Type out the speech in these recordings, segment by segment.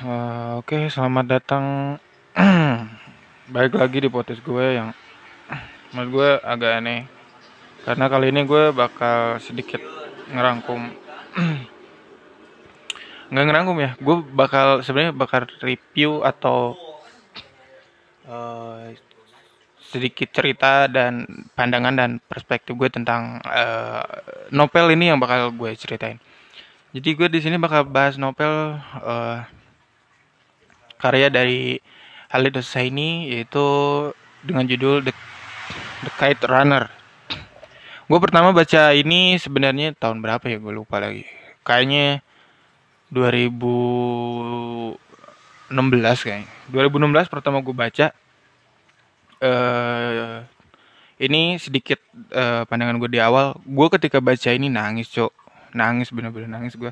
Eh, Oke, selamat datang. Balik lagi di podcast gue yang menurut gue agak aneh. Karena kali ini gue bakal sedikit ngerangkum. Nggak ngerangkum ya, gue bakal sebenarnya bakal review atau eh, sedikit cerita dan pandangan dan perspektif gue tentang eh, novel ini yang bakal gue ceritain. Jadi gue di sini bakal bahas novel eh, karya dari Khalid Hosseini yaitu dengan judul The, The Kite Runner. Gue pertama baca ini sebenarnya tahun berapa ya gue lupa lagi. Kayaknya 2016 kayaknya. 2016 pertama gue baca. eh ini sedikit eh, pandangan gue di awal. Gue ketika baca ini nangis cok, nangis bener-bener nangis gue.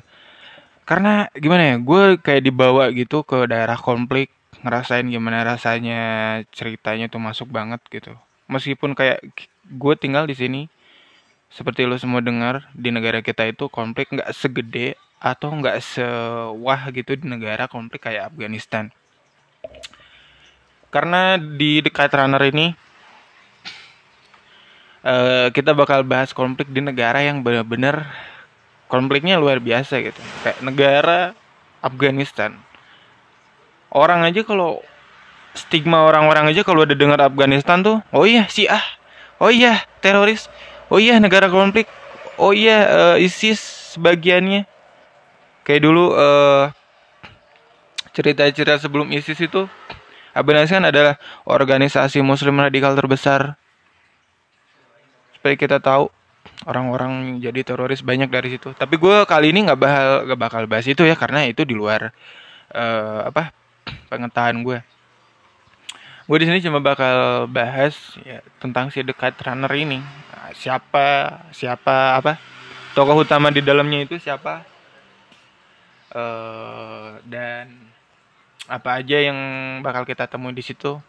Karena gimana ya, gue kayak dibawa gitu ke daerah konflik, ngerasain gimana rasanya ceritanya tuh masuk banget gitu. Meskipun kayak gue tinggal di sini, seperti lo semua dengar di negara kita itu konflik nggak segede atau nggak sewah gitu di negara konflik kayak Afghanistan. Karena di dekat runner ini eh, kita bakal bahas konflik di negara yang benar-benar konfliknya luar biasa gitu. Kayak negara Afghanistan. Orang aja kalau stigma orang-orang aja kalau udah dengar Afghanistan tuh, oh iya Syiah, oh iya teroris, oh iya negara konflik, oh iya eh, ISIS sebagiannya. Kayak dulu eh, cerita-cerita sebelum ISIS itu Afghanistan adalah organisasi Muslim radikal terbesar. Supaya kita tahu orang-orang jadi teroris banyak dari situ. Tapi gue kali ini nggak bakal nggak bakal bahas itu ya karena itu di luar eh, apa pengetahuan gue. Gue di sini cuma bakal bahas ya, tentang si dekat runner ini. Nah, siapa siapa apa tokoh utama di dalamnya itu siapa eh dan apa aja yang bakal kita temui di situ.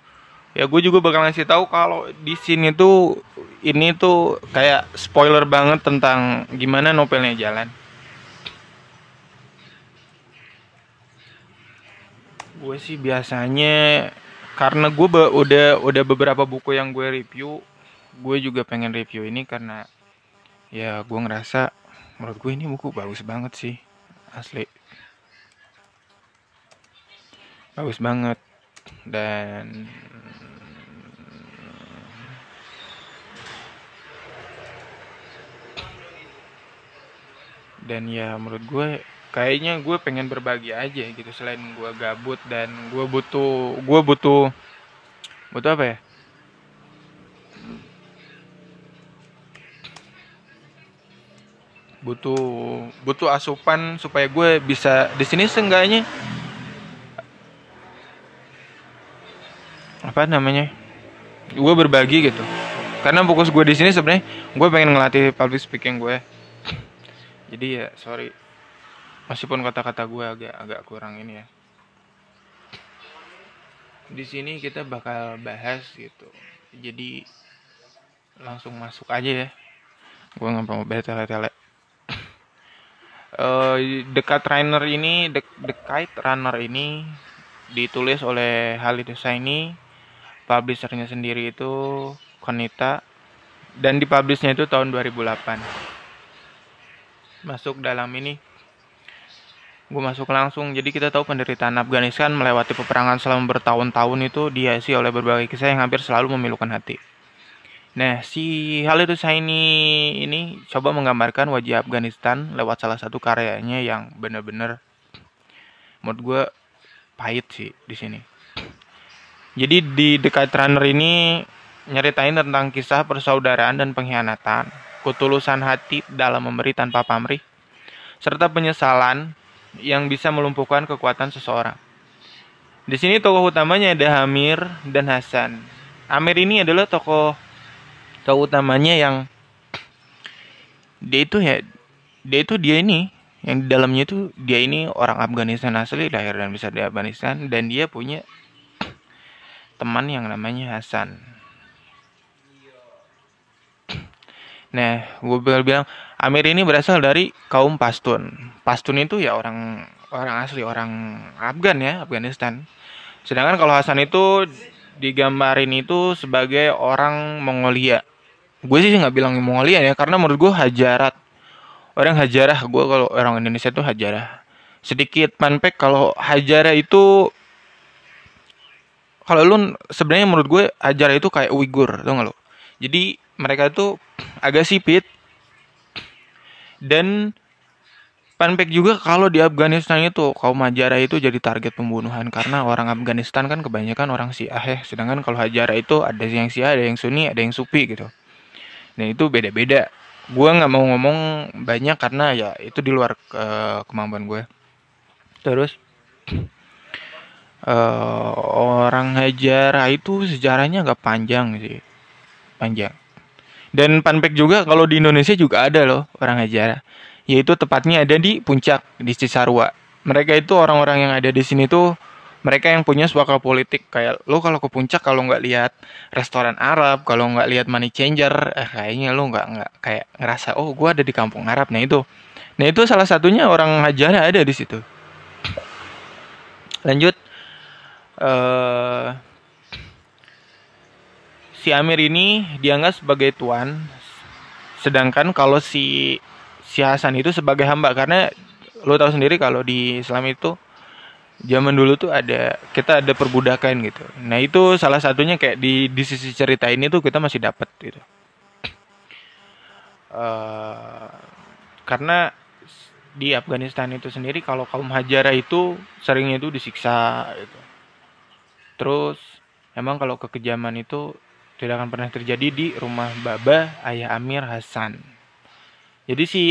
Ya gue juga bakal ngasih tahu kalau di sini tuh ini tuh kayak spoiler banget tentang gimana novelnya jalan. Gue sih biasanya karena gue be- udah udah beberapa buku yang gue review, gue juga pengen review ini karena ya gue ngerasa menurut gue ini buku bagus banget sih asli bagus banget dan dan ya menurut gue kayaknya gue pengen berbagi aja gitu selain gue gabut dan gue butuh gue butuh butuh apa ya? Butuh butuh asupan supaya gue bisa di sini seenggaknya. Apa namanya? Gue berbagi gitu. Karena fokus gue di sini sebenarnya gue pengen ngelatih public speaking gue jadi ya sorry. Meskipun kata-kata gue agak agak kurang ini ya. Di sini kita bakal bahas gitu. Jadi langsung masuk aja ya. Gue nggak mau bertele-tele Eh, dekat runner ini The Kite Runner ini ditulis oleh Khalid Hosseini publishernya sendiri itu Konita. Dan dipublishnya itu tahun 2008 masuk dalam ini. Gue masuk langsung. Jadi kita tahu penderitaan Afghanistan melewati peperangan selama bertahun-tahun itu dihiasi oleh berbagai kisah yang hampir selalu memilukan hati. Nah si Khalid Hosseini ini coba menggambarkan wajah Afghanistan lewat salah satu karyanya yang bener-bener menurut gue pahit sih di sini. Jadi di dekat runner ini nyeritain tentang kisah persaudaraan dan pengkhianatan, ketulusan hati dalam memberi tanpa pamrih, serta penyesalan yang bisa melumpuhkan kekuatan seseorang. Di sini tokoh utamanya ada Hamir dan Hasan. Amir ini adalah tokoh tokoh utamanya yang dia itu ya dia itu dia ini yang di dalamnya itu dia ini orang Afghanistan asli lahir dan besar di Afghanistan dan dia punya teman yang namanya Hasan. Nah, gue bilang Amir ini berasal dari kaum Pashtun. Pashtun itu ya orang orang asli orang Afgan ya, Afghanistan. Sedangkan kalau Hasan itu digambarin itu sebagai orang Mongolia. Gue sih nggak bilang Mongolia ya, karena menurut gue Hajarat. Orang Hajarah, gue kalau orang Indonesia tuh Hajarah. Sedikit manpek kalau Hajarah itu kalau lu sebenarnya menurut gue Hajarah itu kayak Uighur, tau gak lo? Jadi mereka itu agak sipit dan Panpek juga kalau di Afghanistan itu kaum Hajara itu jadi target pembunuhan karena orang Afghanistan kan kebanyakan orang Syiah ya. Sedangkan kalau Hajara itu ada yang Syiah, ada yang Sunni, ada yang Sufi gitu. Nah itu beda-beda. Gue nggak mau ngomong banyak karena ya itu di luar uh, kemampuan gue. Terus uh, orang Hajara itu sejarahnya nggak panjang sih, panjang. Dan Panpek juga kalau di Indonesia juga ada loh orang Hajara yaitu tepatnya ada di puncak di Cisarua. Mereka itu orang-orang yang ada di sini tuh mereka yang punya suaka politik. Kayak lo kalau ke puncak kalau nggak lihat restoran Arab kalau nggak lihat money changer eh, kayaknya lo nggak nggak kayak ngerasa oh gue ada di kampung Arab. Nah itu. Nah itu salah satunya orang Hajara ada di situ. Lanjut. Uh, si Amir ini dianggap sebagai tuan sedangkan kalau si si Hasan itu sebagai hamba karena lo tahu sendiri kalau di Islam itu zaman dulu tuh ada kita ada perbudakan gitu. Nah itu salah satunya kayak di di sisi cerita ini tuh kita masih dapat gitu. Uh, karena di Afghanistan itu sendiri kalau kaum Hajara itu seringnya itu disiksa gitu. Terus emang kalau kekejaman itu tidak akan pernah terjadi di rumah Baba ayah Amir Hasan. Jadi si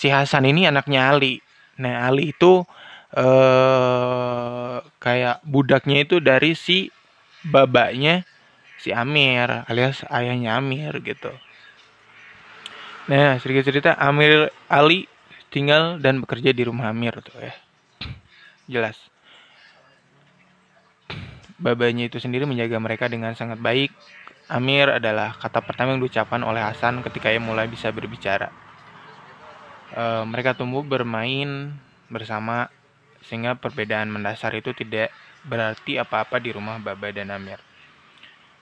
si Hasan ini anaknya Ali. Nah, Ali itu eh kayak budaknya itu dari si babanya si Amir alias ayahnya Amir gitu. Nah, sedikit cerita Amir Ali tinggal dan bekerja di rumah Amir tuh ya. Jelas. Babanya itu sendiri menjaga mereka dengan sangat baik. Amir adalah kata pertama yang diucapkan oleh Hasan ketika ia mulai bisa berbicara e, mereka tumbuh bermain bersama sehingga perbedaan mendasar itu tidak berarti apa-apa di rumah Baba dan Amir.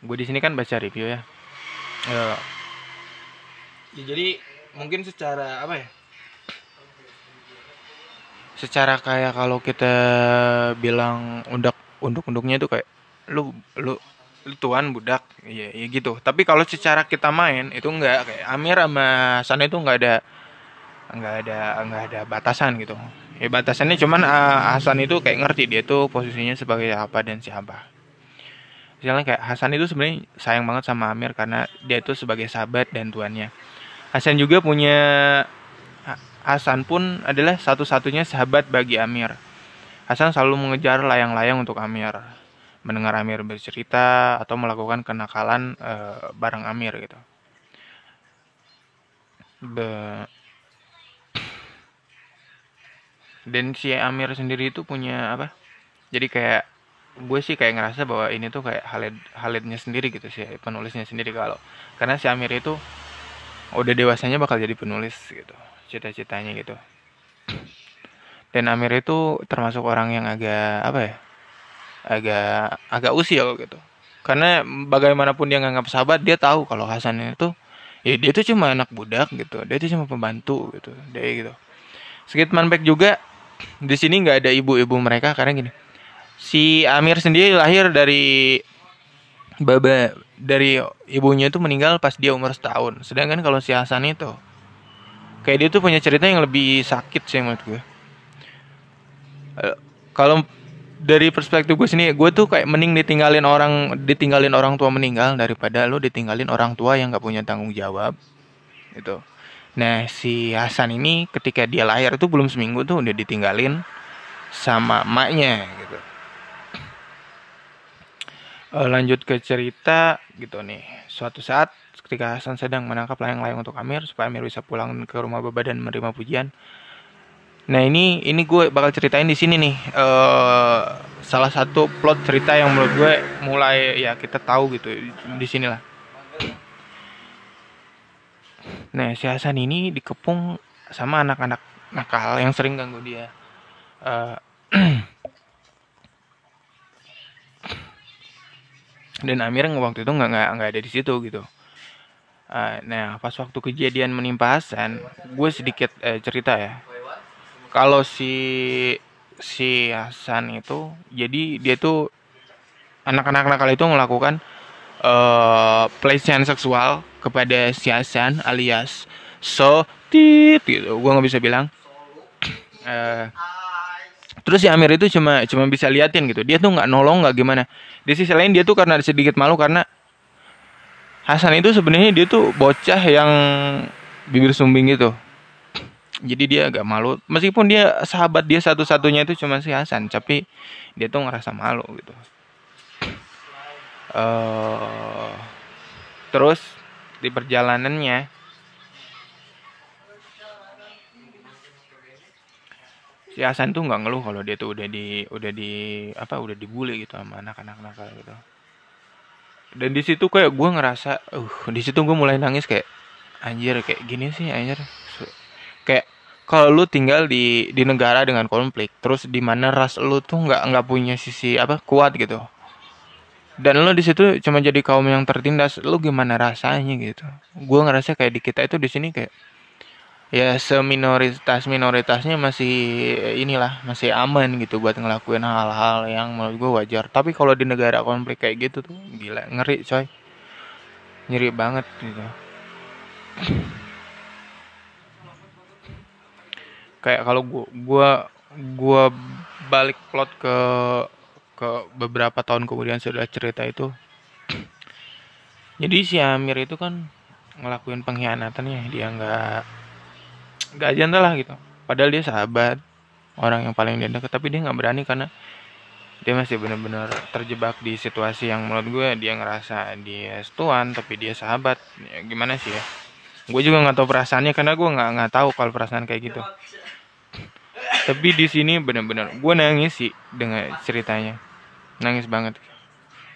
Gue di sini kan baca review ya. E, ya jadi mungkin secara apa ya? Secara kayak kalau kita bilang undak unduk-unduknya itu kayak lu lu tuan budak. Ya, ya gitu. Tapi kalau secara kita main itu enggak kayak Amir sama Sana itu enggak ada nggak ada nggak ada batasan gitu. Ya batasannya cuman uh, Hasan itu kayak ngerti dia tuh posisinya sebagai apa dan siapa. Misalnya kayak Hasan itu sebenarnya sayang banget sama Amir karena dia itu sebagai sahabat dan tuannya. Hasan juga punya Hasan pun adalah satu-satunya sahabat bagi Amir Hasan selalu mengejar layang-layang untuk Amir. Mendengar Amir bercerita atau melakukan kenakalan uh, bareng Amir gitu. Be dan si Amir sendiri itu punya apa? Jadi kayak gue sih kayak ngerasa bahwa ini tuh kayak Halid Halidnya sendiri gitu sih penulisnya sendiri kalau. Karena si Amir itu udah dewasanya bakal jadi penulis gitu cita-citanya gitu dan Amir itu termasuk orang yang agak apa ya agak agak usil gitu. Karena bagaimanapun dia nganggap sahabat dia tahu kalau Hasan itu ya dia tuh cuma anak budak gitu. Dia tuh cuma pembantu gitu dia gitu. Sedikit manback juga di sini nggak ada ibu-ibu mereka karena gini. Si Amir sendiri lahir dari baba dari ibunya itu meninggal pas dia umur setahun. Sedangkan kalau si Hasan itu kayak dia tuh punya cerita yang lebih sakit sih menurut gue kalau dari perspektif gue sini gue tuh kayak mending ditinggalin orang ditinggalin orang tua meninggal daripada lo ditinggalin orang tua yang nggak punya tanggung jawab gitu Nah si Hasan ini ketika dia lahir itu belum seminggu tuh udah ditinggalin sama emaknya gitu. Uh, lanjut ke cerita gitu nih. Suatu saat ketika Hasan sedang menangkap layang-layang untuk Amir supaya Amir bisa pulang ke rumah Baba dan menerima pujian. Nah ini ini gue bakal ceritain di sini nih. Uh, salah satu plot cerita yang menurut gue mulai ya kita tahu gitu di sinilah nah si Hasan ini dikepung sama anak-anak nakal yang sering ganggu dia. Uh, dan Amir waktu itu nggak nggak ada di situ gitu. Uh, nah pas waktu kejadian menimpa Hasan gue sedikit uh, cerita ya kalau si si Hasan itu jadi dia tuh anak-anak nakal itu melakukan uh, pelecehan seksual kepada si Hasan alias so tit gitu. Gue nggak bisa bilang. Uh, terus si Amir itu cuma cuma bisa liatin gitu. Dia tuh nggak nolong nggak gimana. Di sisi lain dia tuh karena sedikit malu karena Hasan itu sebenarnya dia tuh bocah yang bibir sumbing gitu jadi dia agak malu. Meskipun dia sahabat dia satu-satunya itu cuma si Hasan tapi dia tuh ngerasa malu gitu. Uh, terus di perjalanannya si Hasan tuh nggak ngeluh kalau dia tuh udah di udah di apa udah dibully gitu sama anak-anak nakal gitu. Dan di situ kayak gue ngerasa uh di situ gue mulai nangis kayak anjir kayak gini sih anjir kalau lu tinggal di di negara dengan konflik terus di mana ras lu tuh nggak nggak punya sisi apa kuat gitu. Dan lo di situ cuma jadi kaum yang tertindas lo gimana rasanya gitu? Gue ngerasa kayak di kita itu di sini kayak ya seminoritas minoritasnya masih inilah masih aman gitu buat ngelakuin hal-hal yang menurut gue wajar. Tapi kalau di negara konflik kayak gitu tuh gila ngeri coy. Ngeri banget gitu kayak kalau gue gue gue balik plot ke ke beberapa tahun kemudian sudah cerita itu. Jadi si Amir itu kan ngelakuin pengkhianatan ya dia nggak nggak jantan lah gitu. Padahal dia sahabat orang yang paling dia tapi dia nggak berani karena dia masih benar-benar terjebak di situasi yang menurut gue dia ngerasa dia tuan tapi dia sahabat. Ya, gimana sih ya? Gue juga nggak tahu perasaannya karena gue nggak nggak tahu kalau perasaan kayak gitu tapi di sini benar-benar gue nangis sih dengan ceritanya. Nangis banget.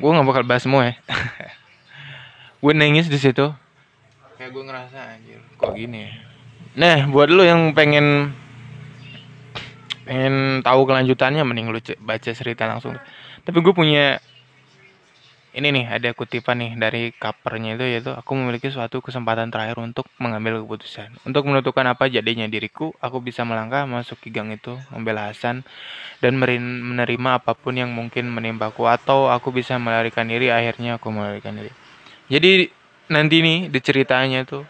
Gue nggak bakal bahas semua ya. Gue nangis di situ. Kayak gue ngerasa anjir kok gini ya? Nah buat lo yang pengen pengen tahu kelanjutannya mending lu baca cerita langsung. Tapi gue punya ini nih ada kutipan nih dari covernya itu yaitu aku memiliki suatu kesempatan terakhir untuk mengambil keputusan. Untuk menentukan apa jadinya diriku aku bisa melangkah masuk ki gang itu membela Hasan dan menerima apa pun yang mungkin menimbaku atau aku bisa melarikan diri akhirnya aku melarikan diri. Jadi nanti nih di ceritanya tuh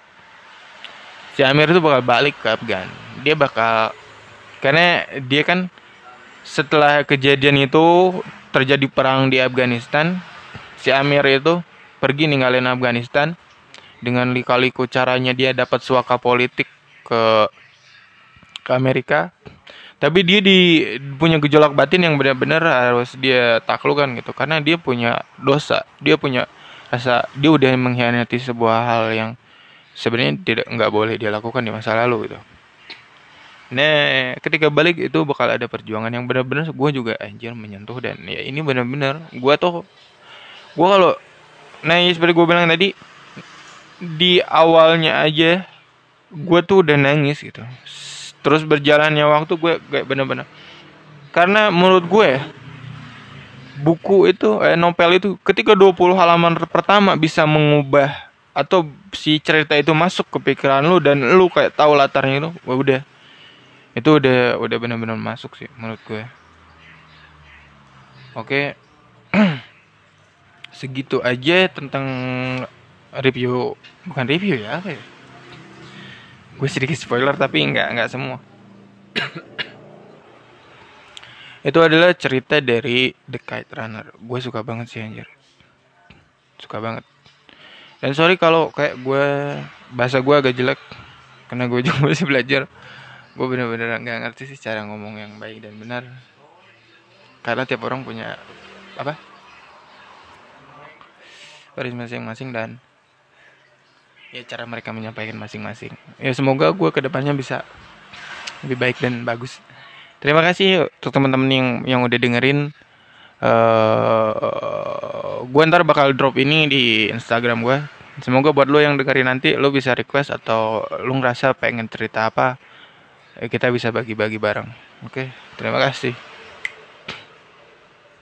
si Amir itu bakal balik ke Afgan. Dia bakal karena dia kan setelah kejadian itu terjadi perang di Afghanistan si Amir itu pergi ninggalin Afghanistan. Dengan lika-liku caranya dia dapat suaka politik ke ke Amerika. Tapi dia di punya gejolak batin yang benar-benar harus dia taklukkan gitu. Karena dia punya dosa. Dia punya rasa dia udah mengkhianati sebuah hal yang sebenarnya tidak nggak boleh dia lakukan di masa lalu gitu. Nah ketika balik itu bakal ada perjuangan yang benar-benar gue juga anjir menyentuh dan ya ini benar-benar gue tuh gue kalau nah seperti gue bilang tadi di awalnya aja gue tuh udah nangis gitu. Terus berjalannya waktu gue kayak bener-bener. Karena menurut gue buku itu eh, novel itu ketika 20 halaman pertama bisa mengubah atau si cerita itu masuk ke pikiran lu dan lu kayak tahu latarnya itu wah udah. Itu udah udah benar-benar masuk sih menurut gue oke segitu aja tentang review bukan review ya ya? Gue sedikit spoiler tapi nggak nggak semua. Itu adalah cerita dari The Kite Runner. Gue suka banget sih anjir. Suka banget. Dan sorry kalau kayak gue bahasa gue agak jelek karena gue juga masih belajar. Gue bener-bener nggak ngerti sih cara ngomong yang baik dan benar. Karena tiap orang punya apa garis masing-masing dan ya cara mereka menyampaikan masing-masing. Ya semoga gue ke depannya bisa lebih baik dan bagus. Terima kasih untuk teman-teman yang yang udah dengerin. Uh, gue ntar bakal drop ini di Instagram gue semoga buat lo yang dengerin nanti lo bisa request atau lo ngerasa pengen cerita apa eh, kita bisa bagi-bagi bareng. Oke terima kasih